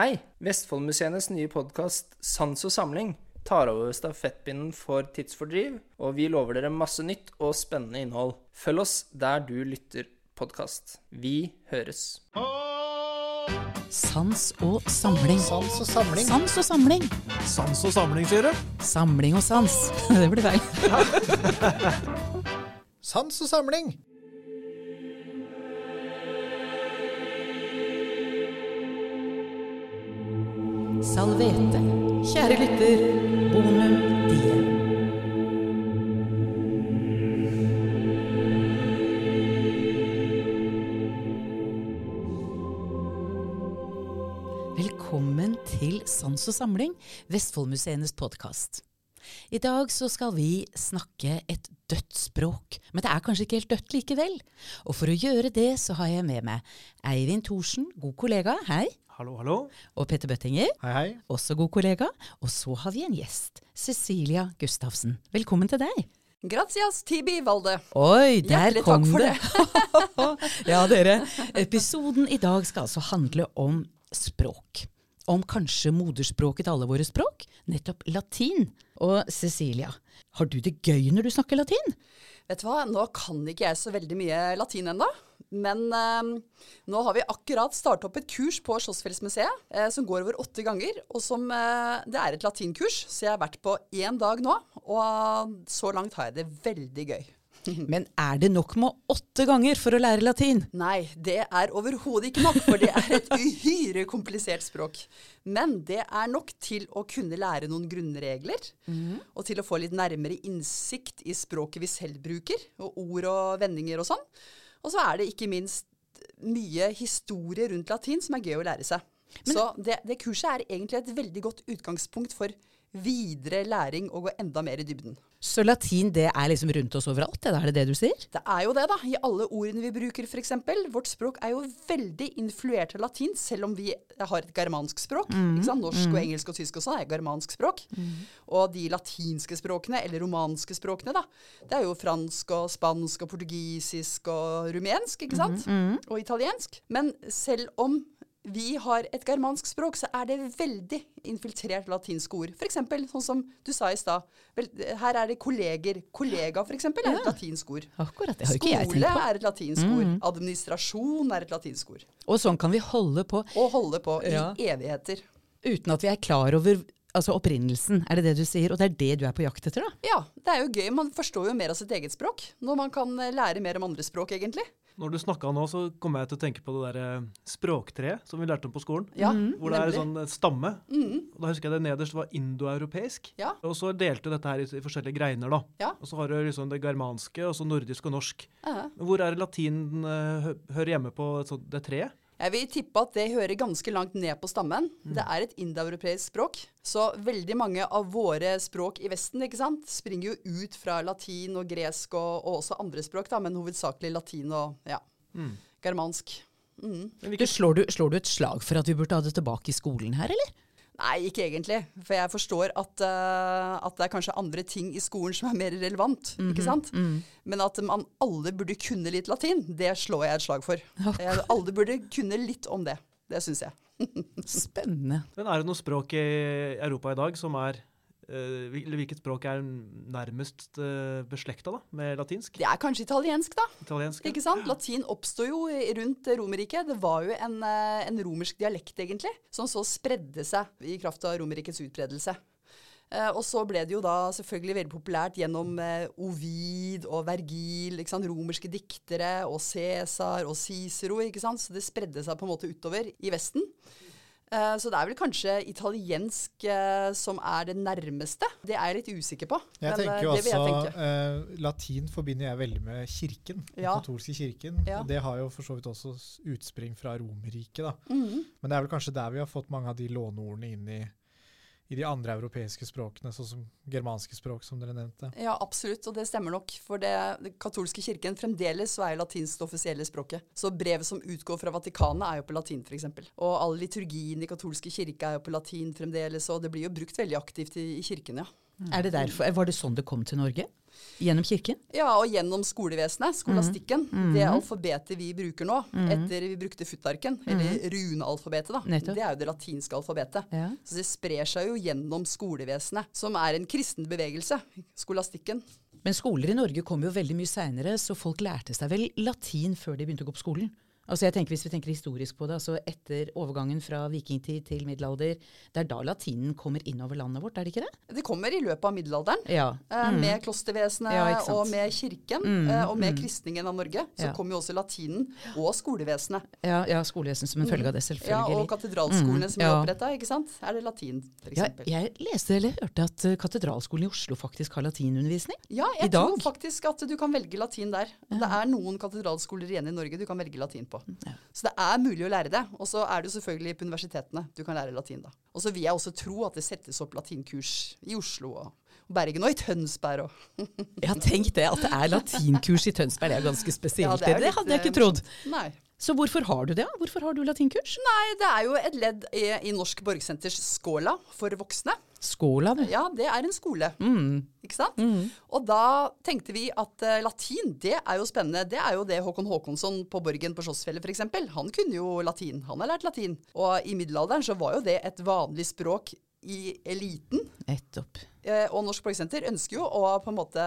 Hei! Vestfoldmuseenes nye podkast Sans og samling tar over stafettpinnen for Tidsfordriv, og vi lover dere masse nytt og spennende innhold. Følg oss der du lytter podkast. Vi høres. Sans og samling. Sans og samling. Sans og samling. Sans og samling, sier du? Samling og sans. Det blir feil. Sans og samling. Salvete. Kjære lytter. Bonum die. Velkommen til Sans og samling, Vestfoldmuseenes podkast. I dag så skal vi snakke et dødt språk, men det er kanskje ikke helt dødt likevel. Og for å gjøre det så har jeg med meg Eivind Thorsen, god kollega, hei. Hallo, hallo. Og Petter Bøttinger, Hei, hei. også god kollega. Og så har vi en gjest, Cecilia Gustavsen. Velkommen til deg. Gracias, Tibi Valde. Oi, der Hjertelig kom takk for det! ja, dere. Episoden i dag skal altså handle om språk. Om kanskje moderspråket til alle våre språk, nettopp latin. Og Cecilia, har du det gøy når du snakker latin? Vet du hva, nå kan ikke jeg så veldig mye latin ennå. Men eh, nå har vi akkurat startet opp et kurs på Slottsfjellsmuseet eh, som går over åtte ganger. Og som eh, Det er et latinkurs, så jeg har vært på én dag nå. Og så langt har jeg det veldig gøy. Men er det nok med åtte ganger for å lære latin? Nei, det er overhodet ikke nok, for det er et uhyre komplisert språk. Men det er nok til å kunne lære noen grunnregler, og til å få litt nærmere innsikt i språket vi selv bruker, og ord og vendinger og sånn. Og så er det ikke minst mye historie rundt latin som er gøy å lære seg. så det, det kurset er egentlig et veldig godt utgangspunkt for videre læring og gå enda mer i dybden. Så latin det er liksom rundt oss overalt, er det det du sier? Det er jo det, da. I alle ordene vi bruker, f.eks. Vårt språk er jo veldig influert av latin, selv om vi har et germansk språk. sant? Norsk og engelsk og tysk også er germansk språk. Og de latinske språkene, eller romanske språkene, da, det er jo fransk og spansk og portugisisk og rumensk, ikke sant? Og italiensk. Men selv om vi har et germansk språk, så er det veldig infiltrert latinske ord. F.eks. sånn som du sa i stad. Her er det kolleger. Kollega, f.eks., er et latinsk ord. Akkurat, det har ikke jeg tenkt Skole er et latinsk ord. Administrasjon er et latinsk ord. Og sånn kan vi holde på Og holde på i Ja. evigheter. uten at vi er klar over altså opprinnelsen. Er det det du sier? Og det er det du er på jakt etter, da? Ja, det er jo gøy. Man forstår jo mer av sitt eget språk når man kan eh, lære mer om andre språk, egentlig. Når du snakka nå, så kom jeg til å tenke på det derre språktreet som vi lærte om på skolen. Ja, Hvor det er en nemlig. sånn eh, stamme. Mm. Og da husker jeg det nederst var indoeuropeisk. Ja. Og så delte dette her i, i forskjellige greiner, da. Ja. Og så har du liksom det germanske, og så nordisk og norsk. Ja. -huh. Hvor er latin eh, hø hører hjemme på et det treet? Jeg vil tippe at det hører ganske langt ned på stammen. Det er et indoeuropeisk språk. Så veldig mange av våre språk i Vesten ikke sant, springer jo ut fra latin og gresk og, og også andre språk, da, men hovedsakelig latin og ja, germansk. Mm. Du, slår, du, slår du et slag for at vi burde ha det tilbake i skolen her, eller? Nei, ikke egentlig. For jeg forstår at, uh, at det er kanskje andre ting i skolen som er mer relevant. ikke sant? Men at man alle burde kunne litt latin, det slår jeg et slag for. Jeg, Alle burde kunne litt om det. Det syns jeg. Spennende. men er det noe språk i Europa i dag som er Hvilket språk er nærmest uh, beslekta da, med latinsk? Det er kanskje italiensk, da. Italiensk? ja. Ikke sant? Latin oppsto jo rundt Romerriket. Det var jo en, eh, en romersk dialekt, egentlig, som så spredde seg i kraft av Romerrikets utbredelse. Eh, og så ble det jo da selvfølgelig veldig populært gjennom eh, Ovid og Vergil, ikke sant? romerske diktere, og Cæsar og Cicero. ikke sant? Så det spredde seg på en måte utover i Vesten. Eh, så det er vel kanskje italiensk eh, som er det nærmeste. Det er jeg litt usikker på. Jeg men, eh, tenker jo vil jeg også tenke. eh, Latin forbinder jeg veldig med kirken. Den Ja. katolske kirken. Ja. Og det har jo for så vidt også utspring fra Romerriket. Mm -hmm. Men det er vel kanskje der vi har fått mange av de låneordene inn i, i de andre europeiske språkene, sånn som germanske språk, som dere nevnte. Ja, absolutt, og det stemmer nok. For det, det katolske kirken fremdeles så er latinsk det offisielle språket. Så brevet som utgår fra Vatikanet er jo på latin, f.eks. Og all liturgien i katolske kirke er jo på latin fremdeles, og det blir jo brukt veldig aktivt i, i kirken, ja. Er det derfor, Var det sånn det kom til Norge? Gjennom kirken? Ja, og gjennom skolevesenet, skolastikken. Mhm. Det alfabetet vi bruker nå, etter vi brukte futtarken, eller runealfabetet, da. Nettopp. Det er jo det latinske alfabetet. Ja. Så det sprer seg jo gjennom skolevesenet, som er en kristen bevegelse. Skolastikken. Men skoler i Norge kom jo veldig mye seinere, så folk lærte seg vel latin før de begynte å gå på skolen. Altså jeg tenker Hvis vi tenker historisk på det, altså etter overgangen fra vikingtid til middelalder, det er da latinen kommer innover landet vårt, er det ikke det? Det kommer i løpet av middelalderen. Ja. Mm. Med klostervesenet Ja, og med kirken, Mm. og med kristningen av Norge, så Ja. kom jo også latinen og skolevesenet. Ja, ja skolevesenet som en følge av det, selvfølgelig. Ja, og katedralskolene som ja. er oppretta, ikke sant. Er det latin, Ja, f.eks.? jeg leste eller hørte at eh, katedralskolen i Oslo faktisk har latinundervisning. Ja, jeg tror faktisk at du kan velge latin der. Det er noen katedralskoler igjen i Norge du kan velge latin på. Ja. Så det er mulig å lære det. Og så er det jo selvfølgelig på universitetene du kan lære latin, da. Og så vil jeg også tro at det settes opp latinkurs i Oslo og Bergen og i Tønsberg Jeg har tenkt det, at det er latinkurs i Tønsberg. Det er ganske spesielt. Ja, det, er det, hadde jeg ikke eh, trodd. Nei. Så hvorfor har du det? Hvorfor har du latinkurs? Nei, det er jo et ledd i, i Norsk Borgsenters Skåla for voksne. Skåla, du. Ja, det er en skole. Mm. Ikke sant? Og da tenkte vi at uh, latin, det er jo spennende. Det er jo det Håkon Håkonsson på Borgen på Slottsfjellet f.eks. Han kunne jo latin. Han har lært latin. Og i middelalderen så var jo det et vanlig språk i eliten. Nettopp. Eh, og Norsk Borgsenter ønsker jo å på en måte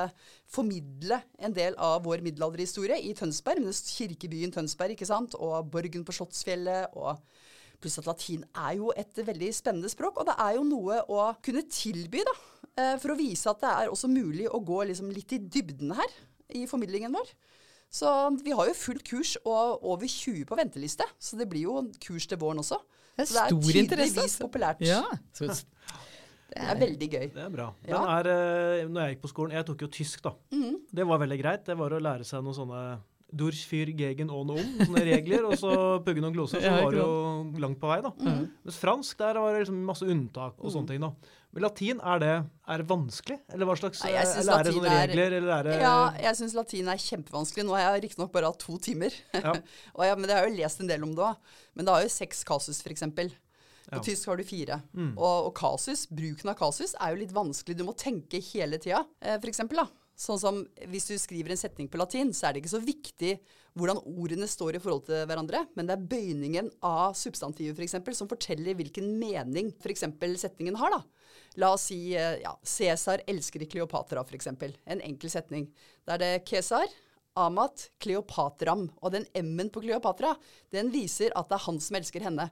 formidle en del av vår middelalderhistorie i Tønsberg. Men kirkebyen Tønsberg, ikke sant. Og Borgen på Slottsfjellet. og Pluss at latin er jo et veldig spennende språk, og det er jo noe å kunne tilby, da. eh, For å vise at det er også mulig å gå liksom litt i dybden her i formidlingen vår. Så vi har jo fullt kurs og over 20 på venteliste, så det blir jo kurs til våren også. Det er Så det er stor interesse. tydeligvis altså. populært. Ja. Så, Det er veldig gøy. Det er bra. Ja. Men er, eh, når jeg gikk på skolen, jeg tok jo tysk, da. Mm. Det var veldig greit. Det var å lære seg noen sånne durch für gegen og om, sånne regler, og så pugge noen gloser. Så var det jo langt på vei, da. Mhm. Mens fransk, der var det liksom masse unntak og Mm. sånne ting, da. Men latin, er det, er det vanskelig? Eller hva slags Nei, Eller er det sånne er- regler, eller er det Ja, jeg syns latin er kjempevanskelig. Nå har jeg riktignok bare hatt to timer. Ja. og jeg, men jeg har jo lest en del om det òg. Men det har jo seks kasus, f.eks. På Ja. tysk har du fire. Mm. Og, og kasus, bruken av kasus er jo litt vanskelig. Du må tenke hele tida. f.eks. for eksempel, da. Sånn som hvis du skriver en setning på latin, så er det ikke så viktig hvordan ordene står i forhold til hverandre, men det er bøyningen av substantivet for eksempel, som forteller hvilken mening f.eks. setningen har. da. La oss si eh, ja, Cæsar elsker Kleopatra, f.eks. En enkel setning. Da er det Kesar, Amat, Kleopatram. Og den M-en på Kleopatra, den viser at det er han som elsker henne.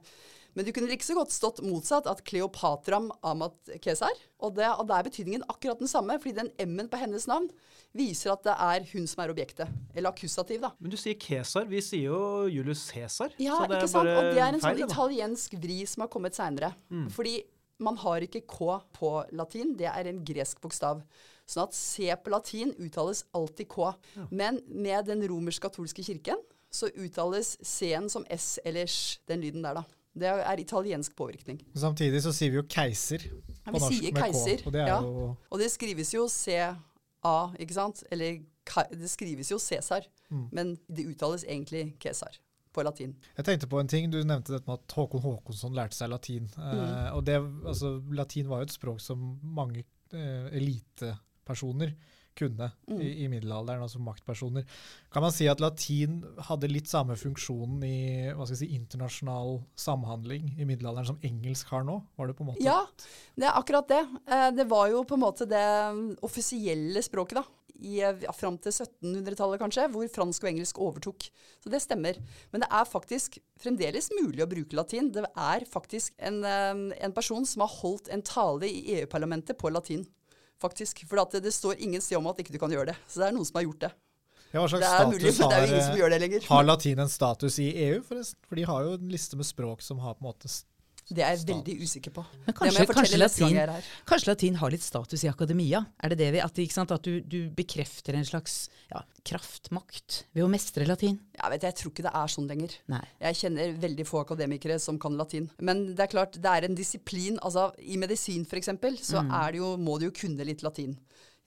Men du kunne like så godt stått motsatt, at Kleopatram Amat Kesar. Og, det, og der er betydningen akkurat den samme, fordi den M-en på hennes navn viser at det er hun som er objektet. Eller akkusativ, da. Men du sier Kesar. Vi sier jo Julius Cæsar. Ja, så det ikke sant? Og det er en feil, sånn italiensk vri som har kommet seinere. Fordi man har ikke K på latin, det er en gresk bokstav. Sånn at C på latin uttales alltid K. Men med den romersk-katolske kirken så uttales C-en som S eller S, den lyden der, da. Det er italiensk påvirkning. Samtidig så sier vi jo keiser Ja, på vi norsk med keiser. K. Og det er ja. Og det skrives jo CA, ikke sant? Eller det skrives jo Cæsar, Mm. men det uttales egentlig Kesar på latin. Jeg tenkte på en ting. Du nevnte dette med at Håkon Håkonsson lærte seg latin. Mm. Eh, og det, altså, latin var jo et språk som mange eh, elitepersoner kunne Mm. i, i middelalderen, altså maktpersoner. Kan man si at latin hadde litt samme funksjonen i hva skal jeg si, internasjonal samhandling i middelalderen som engelsk har nå? Var det på en måte? Ja, det er akkurat det. Eh, Det var jo på en måte det offisielle språket, da. I, ja, fram til 1700-tallet, kanskje, hvor fransk og engelsk overtok. Så det stemmer. Men det er faktisk fremdeles mulig å bruke latin. Det er faktisk en, eh, en person som har holdt en tale i EU-parlamentet på latin. Faktisk. For at det, det står ingen sted om at ikke du kan gjøre det. Så det er noen som har gjort det. Ja, hva slags Det er mulig, status men det er har, jo ingen som gjør det lenger. har latin en status i EU, forresten? For de har jo en liste med språk som har på en måte Det er jeg veldig usikker på. Men kanskje, kanskje, latin, kanskje latin har litt status i akademia? Er det det vi, at, sant, at du, du bekrefter en slags ja, kraftmakt ved å mestre latin? Jeg vet, jeg tror ikke det er sånn lenger. Nei. Jeg kjenner veldig få akademikere som kan latin. Men det er klart, det er en disiplin. Altså, I medisin f.eks. så Mm. det jo, må du jo kunne litt latin.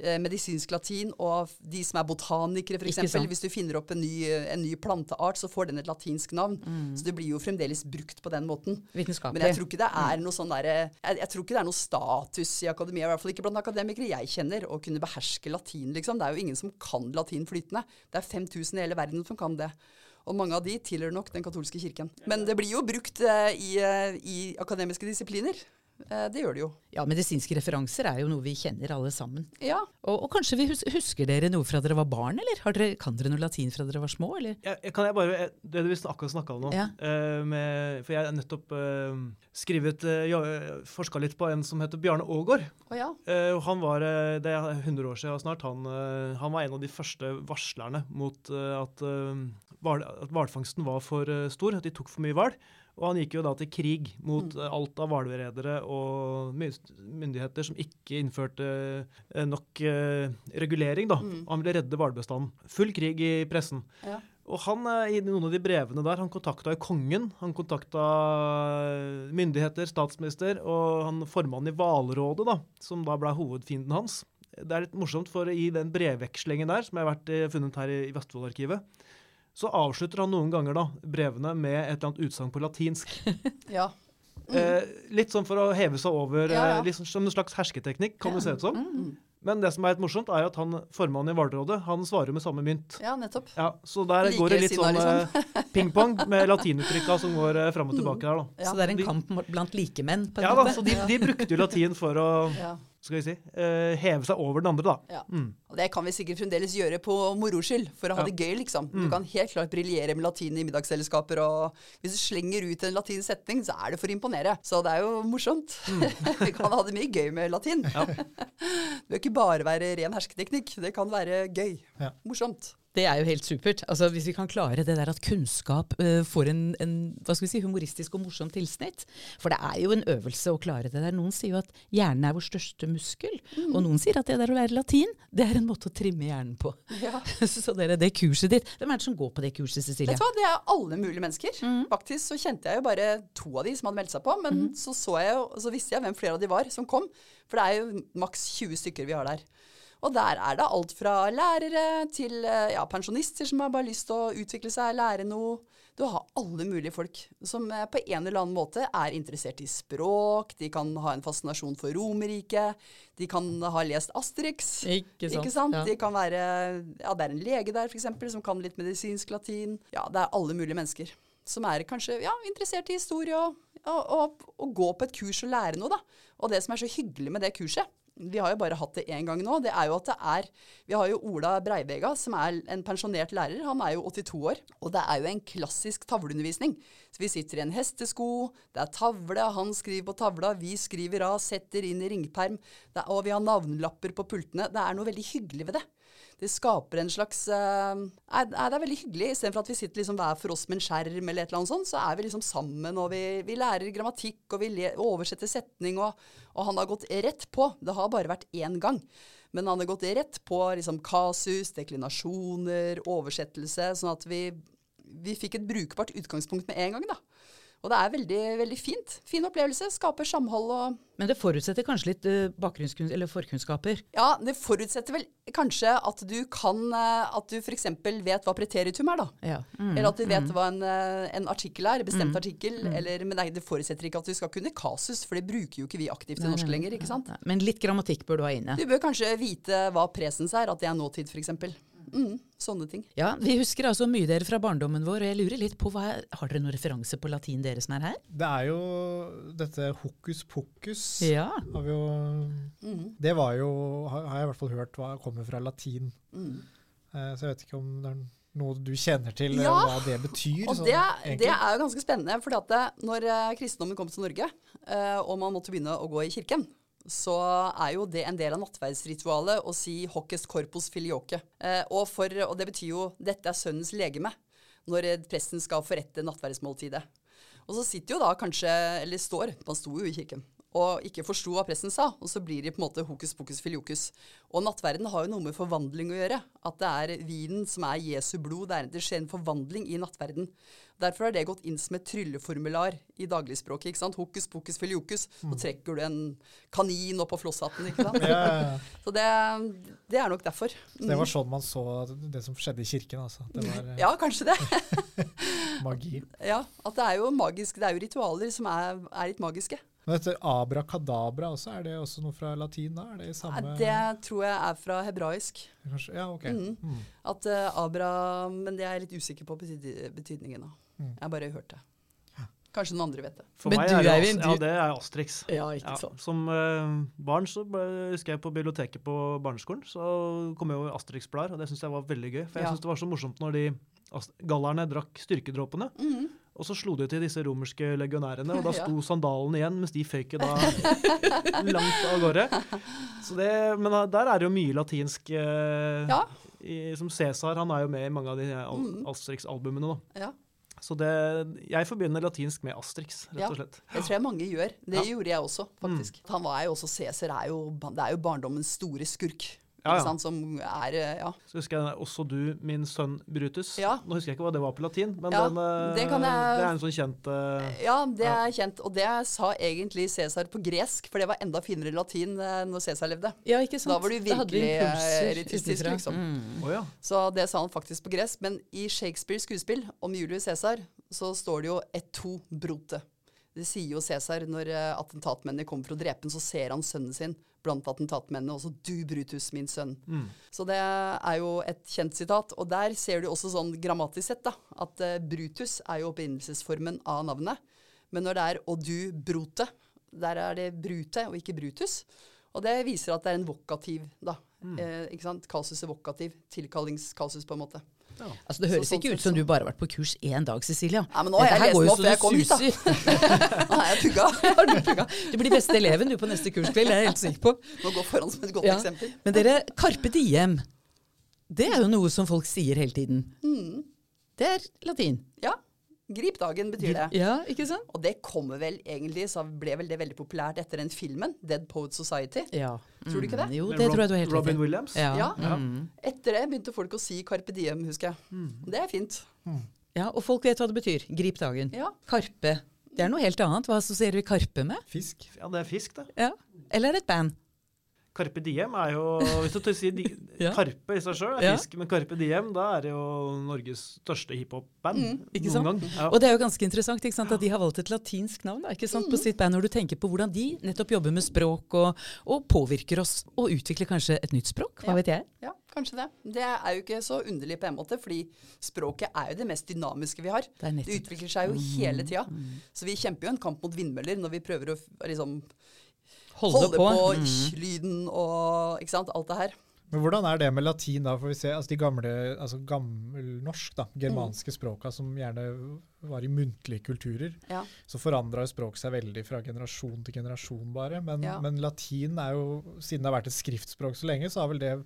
Eh, medisinsk latin, og de som er botanikere, f.eks. Hvis du finner opp en ny, en ny planteart, så får den et latinsk navn. Mm. Så det blir jo fremdeles brukt på den måten. Men jeg tror ikke det er noe sånn der, jeg, jeg tror ikke det er noe status i akademia, i hvert fall ikke blant akademikere jeg kjenner, å kunne beherske latin, liksom. Det er jo ingen som kan latin flytende. Det er 5000 i hele verden som kan det. Og mange av de tilhører nok den katolske kirken. Men det blir jo brukt eh, i, eh, i akademiske disipliner. Eh, det gjør det jo. Ja, medisinske referanser er jo noe vi kjenner alle sammen. Ja. Og, og kanskje vi hus husker dere noe fra dere var barn, eller? Har dere, kan dere noe latin fra dere var små, eller? Jeg, jeg, kan jeg bare, jeg- Det vi akkurat snakka om nå Ja. uh, med, For jeg har nettopp uh, skrevet uh, Forska litt på en som heter Bjarne Aagaard. Å ja. uh, han var, eh, Det er 100 år siden snart. Han, eh, han var en av de første varslerne mot eh, at, eh, hval, hvalfangsten var for eh, stor, at de tok for mye hval. Og han gikk jo da til krig mot mm. alt av hvalveredere og myndigheter som ikke innførte eh, nok eh, regulering. da. Mm. Han ville redde hvalbestanden. Full krig i pressen. Ja. Og han, eh, i noen av de brevene der, han kontakta jo kongen, han kontakta eh, myndigheter, statsminister, og han formannen i Hvalrådet, da, som da ble hovedfienden hans. Det er litt morsomt, for i den brevvekslingen der, som jeg har vært eh, funnet her i, i Vestfold-arkivet, så avslutter han noen ganger da brevene med et eller annet utsagn på latinsk. ja. Eh, litt sånn for å heve seg over, Ja, ja. Liksom, som en slags hersketeknikk, kan det se ut som. Mm. Men det som er litt morsomt, er at han, formannen i Hvalrådet han svarer med samme mynt. Ja, nettopp. Ja, Så der Like går det litt sånn ping-pong med latinuttrykka som går eh, fram og tilbake der, da. Ja. Så det er en De- kamp blant likemenn, på en Ja da, så de, de brukte jo latin for å Ja. Skal vi si, uh, heve seg over den andre, da. Ja. Mm. Og det kan vi sikkert fremdeles gjøre på moro skyld, for å ha Ja. det gøy, liksom. Du Mm. kan helt klart briljere med latin i middagsselskaper, og hvis du slenger ut en latin setning, så er det for å imponere. Så det er jo morsomt. vi kan ha det mye gøy med latin. Mm. Ja. det bør ikke bare være ren hersketeknikk, det kan være gøy. Ja. Morsomt. Det er jo helt supert. Altså, hvis vi kan klare det der at kunnskap uh, får en, en hva skal vi si, humoristisk og morsom tilsnitt. For det er jo en øvelse å klare det der. Noen sier jo at hjernen er vår største muskel. Og noen sier at det der å lære latin, det er en måte å trimme hjernen på. Ja. Så dere, det kurset ditt Hvem er det som går på det kurset, Cecilie? Vet du hva, Det er alle mulige mennesker. Faktisk så kjente jeg jo bare to av de som hadde meldt seg på, men så, så, jeg så visste jeg hvem flere av de var som kom. For det er jo maks 20 stykker vi har der. Og der er det alt fra lærere til eh, ja, pensjonister som har bare lyst til å utvikle seg, lære noe. Du har alle mulige folk som eh, på en eller annen måte er interessert i språk. De kan ha en fascinasjon for Romerriket. De kan ha lest Asterix. Ikke sant? Ikke sant? Ja. De kan være, ja, det er en lege der for eksempel, som kan litt medisinsk latin. Ja, det er alle mulige mennesker som er kanskje ja, interessert i historie og, og, og, og gå på et kurs og lære noe. da. Og det som er så hyggelig med det kurset, vi har jo bare hatt det én gang nå, det er jo at det er Vi har jo Ola Breivega, som er en pensjonert lærer. Han er jo 82 år. Og det er jo en klassisk tavleundervisning. Så vi sitter i en hestesko, det er tavle, han skriver på tavla, vi skriver av, setter inn i ringperm, er, og vi har navnlapper på pultene. Det er noe veldig hyggelig ved det. Det skaper en slags uh, er, er Det er veldig hyggelig. Istedenfor at vi sitter liksom hver for oss med en skjerm, eller et eller annet sånt, så er vi liksom sammen, og vi, vi lærer grammatikk, og vi le, oversetter setning, og, og han har gått rett på. Det har bare vært én gang. Men han har gått rett på liksom kasus, deklinasjoner, oversettelse, sånn at vi, vi fikk et brukbart utgangspunkt med en gang, da. Og det er veldig, veldig fint. Fin opplevelse. Skaper samhold og Men det forutsetter kanskje litt bakgrunnskunns, eller forkunnskaper? Ja, det forutsetter vel kanskje at du kan eh, At du f.eks. vet hva preteritum er, da. Ja. Mm, Eller at du vet mm. hva en, eh, en artikkel er, bestemt artikkel. Eller, men nei, det forutsetter ikke at du skal kunne kasus, for det bruker jo ikke vi aktivt i norsk lenger. ikke sant? Nei, Men litt grammatikk bør du ha inne. Du bør kanskje vite hva presens er, at det er nåtid f.eks. Mm, sånne ting. Ja, Vi husker altså mye dere fra barndommen vår, og jeg lurer litt på hva er, Har dere noen referanse på latin, dere som er her? Det er jo dette hokus pokus. Ja. Har vi jo, Mm, det var jo, har jeg i hvert fall hørt hva kommer fra latin. mm. Eh, Så jeg vet ikke om det er noe du kjenner til, eh, Ja, hva det betyr. Og sånn, det, sånn, det er jo ganske spennende, for når eh, kristendommen kom til Norge, eh, og man måtte begynne å gå i kirken, så er jo det en del av nattverdsritualet å si 'hoc est corpus filioque'. Eh, og, for, og det betyr jo 'dette er sønnens legeme', når eh, presten skal forrette nattverdsmåltidet. Og så sitter jo da kanskje, eller står, man sto jo i kirken, og ikke forsto hva presten sa. Og så blir de på en måte hokus pokus filiokus. Og nattverden har jo noe med forvandling å gjøre. At det er vinen som er Jesu blod. Det, er, det skjer en forvandling i nattverden. Derfor har det gått inn som et trylleformular i dagligspråket. ikke sant? Hokus pokus filiokus. Så trekker du en kanin opp på flosshatten. ikke sant? Ja, ja, ja. Så det, det er nok derfor. Så det var sånn man så det som skjedde i kirken, altså. Det var eh, Ja, kanskje det. magi. Ja, At det er jo magisk. Det er jo ritualer som er, er litt magiske. Men dette abracadabra også, er det også noe fra latin da? Er det samme Det tror jeg er fra hebraisk. Kanskje? Ja, ok. Mm. Mm. At uh, Abra Men det er jeg litt usikker på betydningen av. Mm. Jeg har bare hørt det. Kanskje noen andre vet det. For Men meg du, er det, Eivind, du... ja, det er Asterix. Ja, Ja, som uh, barn så ble, husker jeg på biblioteket på barneskolen, så kom jeg jo Asterix-blader, og det syntes jeg var veldig gøy. For jeg Ja. synes det var så morsomt når de gallerne drakk styrkedråpene, Mhm. Og så slo de til disse romerske legionærene, og da Ja. sto sandalen igjen, mens de føyk da langt av gårde. Så det, men der er det jo mye latinsk eh, Ja. i, Som Cæsar, han er jo med i mange av de al Mhm. Asterix-albumene nå. ja. Så det, jeg forbinder latinsk med Asterix, rett og slett. Ja, Det tror jeg mange gjør. Det Ja. gjorde jeg også, faktisk. Han var jo også Cæsar er jo, det er jo barndommens store skurk. Ja, ja. sant? Som er eh, Ja. Så husker jeg også du, min sønn Brutus. Ja. Nå husker jeg ikke hva det var på latin, men Ja, den, eh, det kan jeg- det er en sånn kjent uh, Ja, det Ja. er kjent. Og det sa egentlig Cæsar på gresk, for det var enda finere latin når Cæsar levde. Ja, ikke sant? Da var du virkelig, elitistisk, liksom. Mm. Oh, ja. Så det sa han faktisk på gresk. Men i Shakespeares skuespill om Julius Cæsar så står det jo 'et to brote'. Det sier jo Cæsar når eh, attentatmennene kommer for å drepe ham, så ser han sønnen sin blant attentatmennene, Også 'du, Brutus, min sønn'. Mm. Så det er jo et kjent sitat. Og der ser du også sånn grammatisk sett da, at uh, Brutus er jo opprinnelsesformen av navnet. Men når det er 'og du, brote', der er det brute og ikke Brutus. Og det viser at det er en vokativ, da. Eh, ikke sant? Kasus er vokativ. Tilkallingskasus, på en måte. Altså, det høres Så sånn ikke ut som du bare har vært på kurs én dag, Cecilia. Ja, men nå har jeg lest går meg opp før jeg kom hit, da. Nå har jeg pugga. Har du plugga? Du blir beste eleven du på neste kurskveld, det er jeg helt sikker på. Må gå foran som et godt Ja. eksempel. Men dere, Carpe Diem, det er jo noe som folk sier hele tiden. Mm. Det er latin. Ja. Grip dagen betyr det. Ja, ikke sant? Og det kommer vel egentlig, så ble vel det veldig populært etter den filmen, Dead Poet Society. Ja. Tror du ikke det? Mm, Jo, det Rob- tror jeg du er helt Robin. Williams. Ja. Ja. Mm. Etter det begynte folk å si Carpe Diem, husker jeg. Det er fint. ja, og folk vet hva det betyr. Grip dagen. Ja. Karpe. Det er noe helt annet. Hva assosierer vi Karpe med? Fisk. Ja, det er fisk, det. Ja. Eller er et band? Carpe diem er jo Hvis du sier Ja. Karpe i seg sjøl er Ja. fisk, men Carpe diem, da er det jo Norges største hiphop-band Mm, ikke noen sant? gang. Ja. Og det er jo ganske interessant ikke sant, at de har valgt et latinsk navn da, ikke sant, Mm. på sitt band, når du tenker på hvordan de nettopp jobber med språk og, og påvirker oss, og utvikler kanskje et nytt språk. Hva Ja. vet jeg? Ja, kanskje det. Det er jo ikke så underlig på en måte, fordi språket er jo det mest dynamiske vi har. Det er Det utvikler seg jo hele tida. Så vi kjemper jo en kamp mot vindmøller når vi prøver å liksom, holde, holde på. på, Mm. lyden og ikke sant, alt det her. Men hvordan er det med latin, da? For vi ser, altså De gamle, altså gammelnorsk, da, germanske språka som gjerne var i muntlige kulturer, Ja. så forandra språk språket seg veldig fra generasjon til generasjon, bare. Men, Ja. men latin er jo, siden det har vært et skriftspråk så lenge, så har vel det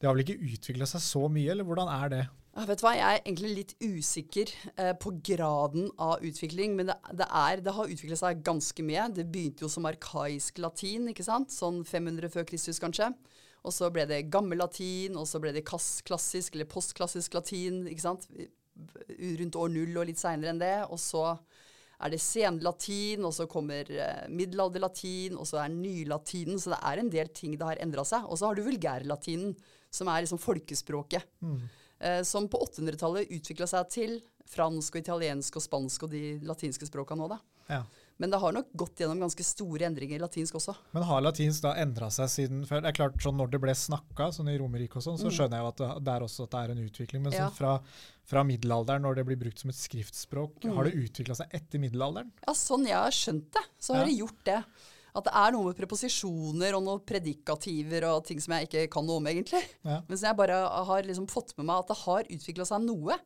det har vel ikke utvikla seg så mye, eller hvordan er det? Ja, vet du hva, Jeg er egentlig litt usikker eh, på graden av utvikling, men det, det, er, det har utviklet seg ganske mye. Det begynte jo som arkaisk latin, ikke sant? sånn 500 før Kristus kanskje. Og så ble det gammel latin, og så ble det klassisk eller postklassisk latin ikke sant? rundt år null og litt seinere enn det. Og så er det senlatin, og så kommer eh, middelalderlatin, og så er nylatinen. Så det er en del ting det har endra seg. Og så har du vulgærlatinen, som er liksom folkespråket. Eh, som på 800-tallet utvikla seg til fransk og italiensk og spansk og de latinske språka nå, da. Ja. Men det har nok gått gjennom ganske store endringer i latinsk også. Men har latinsk da endra seg siden før? Det er klart, sånn Når det ble snakka, sånn i Romerike og sånn, så skjønner jeg jo at det, det er også at det er en utvikling. Men Mm. Ja. sånn fra, fra middelalderen, når det blir brukt som et skriftspråk, har det utvikla seg etter middelalderen? Ja, sånn jeg har skjønt det, så har Ja. det gjort det. At det er noe med preposisjoner og noen predikativer og ting som jeg ikke kan noe om, egentlig. Ja. Men som jeg bare har liksom fått med meg at det har utvikla seg noe.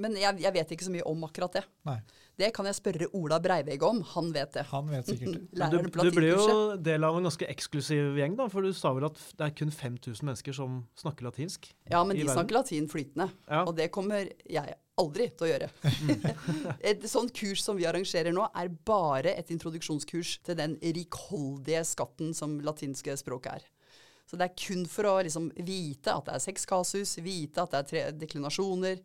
Men jeg, jeg vet ikke så mye om akkurat det. Nei, Det kan jeg spørre Ola Breivik om. Han vet det. han vet sikkert. Du, du blir jo del av en ganske eksklusiv gjeng, da, for du sa vel at det er kun 5000 mennesker som snakker latinsk? Ja, men i de verden. snakker latin flytende. Ja. Og det kommer jeg aldri til å gjøre. et sånt kurs som vi arrangerer nå, er bare et introduksjonskurs til den rikholdige skatten som latinske språk er. Så det er kun for å liksom vite at det er seks kasus, vite at det er tre deklinasjoner.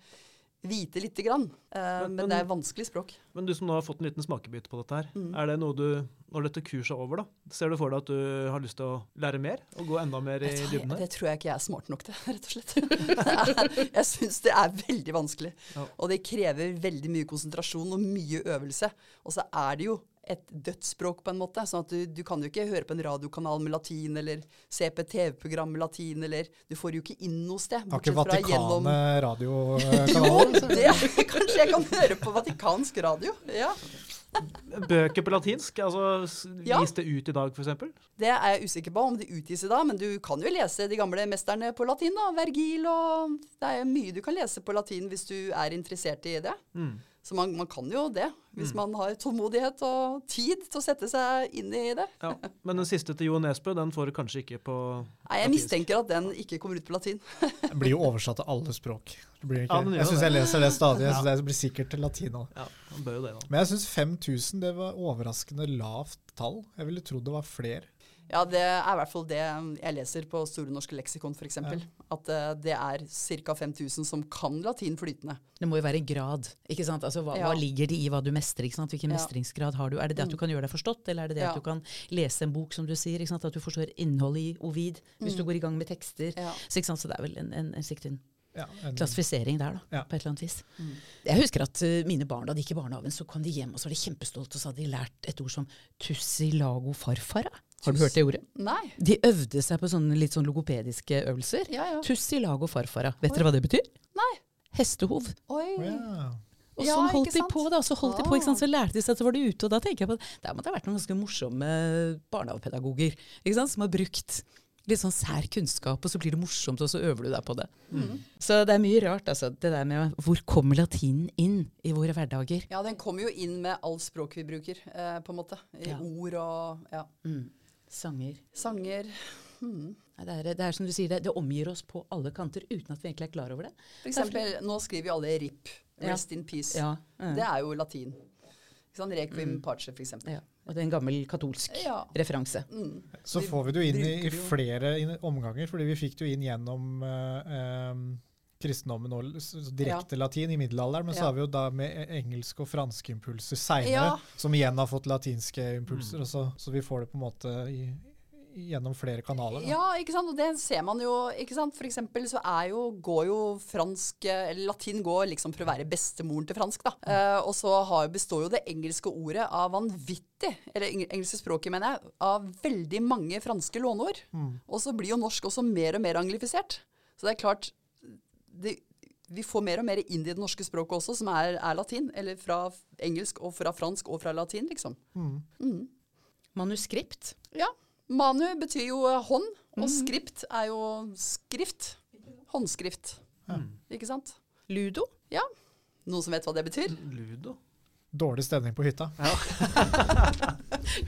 Vite lite grann. Uh, Men- men det er vanskelig språk. Men du som nå har fått en liten smakebit på dette her, Mm. er det noe du, når dette kurset er over, da, ser du for deg at du har lyst til å lære mer og gå enda mer i dybden det tror jeg ikke jeg er smart nok til, rett og slett. Er, jeg syns det er veldig vanskelig. Ja. Og det krever veldig mye konsentrasjon og mye øvelse. Og så er det jo et dødsspråk på en måte. sånn at du, du kan jo ikke høre på en radiokanal med latin, eller se på et TV-program med latin, eller Du får jo ikke inn noe sted. Har ikke Vatikanet gjennom- Vatikanet Jo, det, kanskje jeg kan høre på vatikansk radio. Ja. Bøker på latinsk, altså Ja. gis det ut i dag, f.eks.? Det er jeg usikker på om det utgis i dag, men du kan jo lese de gamle mesterne på latin. da, Vergil og Det er mye du kan lese på latin hvis du er interessert i det. Mm. Så man, man kan jo det, hvis man har tålmodighet og tid til å sette seg inn i det. Ja. Men den siste til Jo Nesbø, den får du kanskje ikke på Nei, Jeg mistenker at den ikke kommer ut på latin. den blir jo oversatt til alle språk. Det blir Ja, jeg syns jeg leser det stadig. Jeg Ja. synes Det blir sikkert til latin òg. Ja, han bør jo det, da. Men jeg syns 5000 det var overraskende lavt tall. Jeg ville trodd det var flere. Ja, det er i hvert fall det jeg leser på Store norske leksikon, f.eks. Ja. At uh, det er ca. 5000 som kan latin flytende. Det må jo være en grad. ikke sant? Altså, hva, Ja. hva ligger det i hva du mestrer? ikke sant? Hvilken Ja. mestringsgrad har du? Er det det at du kan gjøre deg forstått, eller er det det Ja. at du kan lese en bok, som du sier? ikke sant? At du forstår innholdet i Ovid hvis du går i gang med tekster? Ja. Så, ikke sant? så det er vel en, en, en, en Ja, en, klassifisering der, da, Ja. på et eller annet vis. Mm. Jeg husker at uh, mine barn, da de gikk i barnehagen, så kom de hjem og så var de kjempestolte, og så hadde de lært et ord som tussilago farfara. Har du hørt det ordet? Nei. De øvde seg på sånne litt sånn logopediske øvelser. Ja, ja. Tuss i lag og farfara. Vet dere hva det betyr? Nei. Hestehov. Oi. Ja. Og Ja, sånn holdt ikke de sant? på, da. Så holdt de på, ikke sant? Så lærte de seg, at så var de ute. Og da tenker jeg på at der må det ha vært noen ganske morsomme barnehagepedagoger ikke sant? som har brukt litt sånn sær kunnskap, og så blir det morsomt, og så øver du deg på det. Mm. Så det er mye rart, altså. Det der med hvor kommer latinen inn i våre hverdager? Ja, den kommer jo inn med all språk vi bruker, eh, på en måte. I Ja. ord og ja. Mm. Sanger. sanger. Hmm. Det er, det er som du sier, det, det omgir oss på alle kanter uten at vi egentlig er klar over det. For eksempel, nå skriver jo alle RIP. Ja. Rest in peace. Ja, mm. Det er jo latin. Sant? Requiem parce, for eksempel. ja. Og det er en gammel katolsk Ja. referanse. Mm. Så får vi det jo inn i, i flere omganger, fordi vi fikk det jo inn gjennom uh, em, kristendommen og direkte ja. latin i middelalderen, men så har vi jo da med e- engelske og franske impulser seinere, Ja. som igjen har fått latinske impulser. Mm. Så, så vi får det på en måte i, gjennom flere kanaler. Da. Ja, ikke sant? og det ser man jo. ikke sant? For eksempel så er jo, går jo fransk Eller latin går liksom for å være bestemoren til fransk, da. Eh, og så har, består jo det engelske ordet av vanvittig, eller engelske språket, mener jeg, av veldig mange franske låneord. Mm. Og så blir jo norsk også mer og mer anglifisert. Så det er klart det, Vi får mer og mer inn i det norske språket også, som er, er latin. Eller fra engelsk og fra fransk og fra latin, liksom. Mm. Mm. Manuskript. Ja. Manu betyr jo eh, hånd, og Mhm. skript er jo skrift. Håndskrift. Ja. Ikke sant? Ludo. Ja. Noen som vet hva det betyr? Ludo? Dårlig stemning på hytta.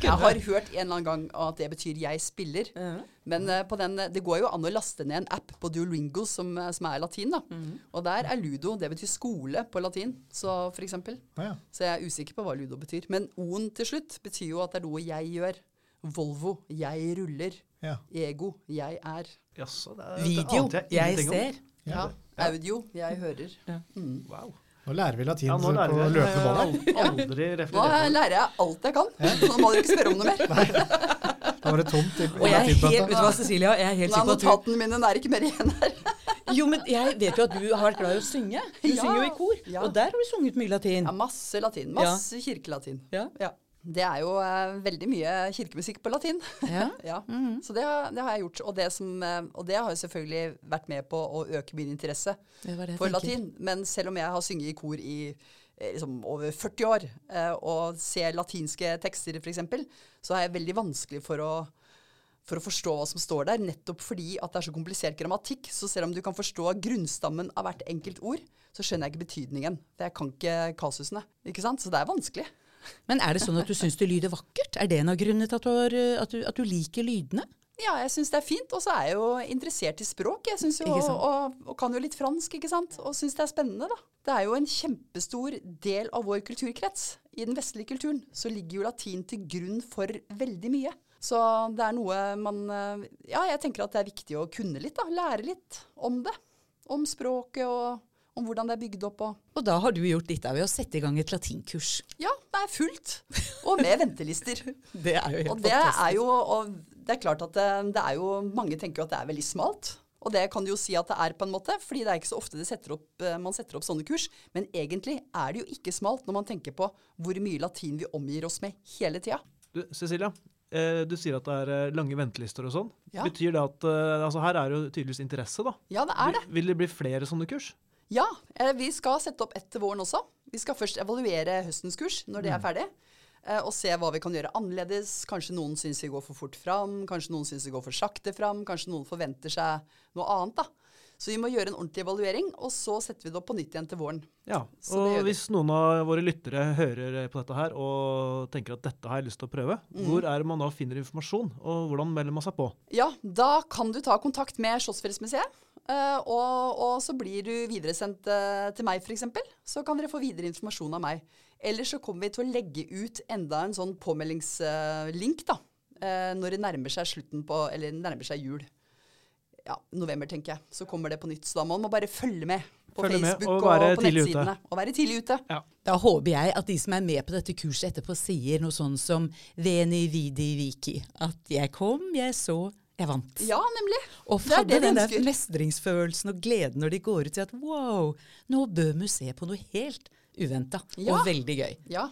Jeg har hørt en eller annen gang at det betyr 'jeg spiller'. Men uh, på den, det går jo an å laste ned en app på Duolingo som, eh, som er latin. da. Og der er ludo, det betyr skole på latin, så for eksempel. Ja, ja. Så jeg er usikker på hva ludo betyr. Men o-en til slutt betyr jo at det er noe jeg gjør. Volvo, jeg ruller. Ja. Ego, jeg er. Jaså, det er Video. det Jeg jeg ser. Ja. Ja. Audio, jeg hører. Mm. Wow. Nå lærer vi latin Ja, lærer på vi det. løpende bånd. Aldri Jeg Nå lærer jeg alt jeg kan. Nå må dere ikke spørre om noe mer. Da var det tomt i Og jeg er helt, vet du hva, Cecilia, jeg er helt sikker på at du notatene mine det er ikke mer igjen her. Jo, men jeg vet jo at du har vært glad i å synge. Du Ja, synger jo i kor. ja. Og der har du sunget mye latin. Ja, masse latin. Masse kirkelatin. Ja. Det er jo eh, veldig mye kirkemusikk på latin. Ja. Ja. Mhm. Så det, har- det har jeg gjort. Og det, som, eh, og det har jo selvfølgelig vært med på å øke min interesse for latin. Men selv om jeg har sunget i kor i eh, liksom, over 40 år, eh, og ser latinske tekster f.eks., så er jeg veldig vanskelig for å, for å forstå hva som står der, nettopp fordi at det er så komplisert grammatikk. Så selv om du kan forstå grunnstammen av hvert enkelt ord, så skjønner jeg ikke betydningen. For jeg kan ikke kasusene. Ikke sant? Så det er vanskelig. Men er det sånn at du syns det lyder vakkert? Er det en av grunnene til at du, har, eh, at du, at du liker lydene? Ja, jeg syns det er fint. Og så er jeg jo interessert i språk. Jeg jo, og, og, kan jo litt fransk, ikke sant. Og syns det er spennende, da. Det er jo en kjempestor del av vår kulturkrets. I den vestlige kulturen så ligger jo latin til grunn for veldig mye. Så det er noe man eh, Ja, jeg tenker at det er viktig å kunne litt, da. Lære litt om det. Om språket og om hvordan det er bygd opp og Og da har du gjort ditt av ved å sette i gang et latinkurs. Ja, det er fullt. Og med ventelister. Det er jo helt Og det er jo og det er klart at det, det er jo Mange tenker jo at det er veldig smalt. Og det kan du jo si at det er, på en måte, fordi det er ikke så ofte det setter opp, eh, man setter opp sånne kurs. Men egentlig er det jo ikke smalt når man tenker på hvor mye latin vi omgir oss med hele tida. Du, Cecilia, eh, du sier at det er eh, lange ventelister og sånn. Ja. Betyr det at eh, altså Her er jo tydeligvis interesse, da. Ja, det er det. Vil, vil det bli flere sånne kurs? Ja, eh, vi skal sette opp ett til våren også. Vi skal først evaluere høstens kurs når det er ferdig. eh, Og se hva vi kan gjøre annerledes. Kanskje noen syns vi går for fort fram. Kanskje noen syns vi går for sakte fram. Kanskje noen forventer seg noe annet. da. Så vi må gjøre en ordentlig evaluering, og så setter vi det opp på nytt igjen til våren. Ja. Og hvis noen av våre lyttere hører på dette her og tenker at dette har jeg lyst til å prøve, Mm. hvor er det man da finner informasjon, og hvordan melder man seg på? Ja, da kan du ta kontakt med Slottsfjellsmuseet. Eh, og, og så blir du videresendt uh, til meg, f.eks. Så kan dere få videre informasjon av meg. Eller så kommer vi til å legge ut enda en sånn påmeldingslink da, eh, når det nærmer seg slutten på, eller nærmer seg jul. Ja, november, tenker jeg. Så kommer det på nytt. Så da må man bare følge med på Følge med Facebook og og, på nettsidene. ute. Og være tidlig ute. Da håper jeg at de som er med på dette kurset etterpå, sier noe sånn som Veni vidi viki. At jeg kom, jeg så, jeg vant. Ja, nemlig. Og det er det den der mestringsfølelsen og gleden når de går ut og sier at wow, nå bør museet på noe helt uventa Ja. og veldig gøy. Ja,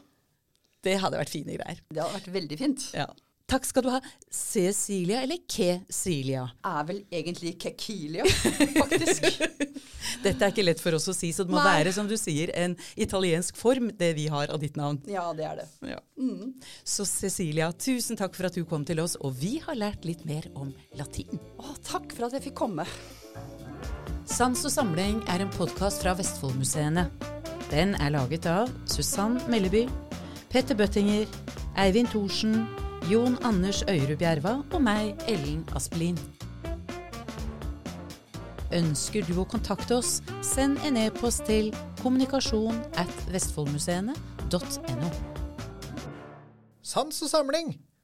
Det hadde vært fine greier. det hadde vært veldig fint. Ja. Takk skal du ha. Cecilia eller Kecilia? Er vel egentlig Kekilia, faktisk. Dette er ikke lett for oss å si, så det må Nei. være, som du sier, en italiensk form, det vi har av ditt navn. Ja, det er det. Ja. Så Cecilia, tusen takk for at du kom til oss, og vi har lært litt mer om latin. Å, takk for at jeg fikk komme. Sans og samling er en podkast fra Vestfoldmuseene. Den er laget av Susann Melleby, Petter Bøttinger, Eivind Thorsen, Jon Anders Øyrud Bjerva og meg, Ellen Aspelin. Ønsker du å kontakte oss, send en e-post til kommunikasjon at vestfoldmuseene.no. Sans og samling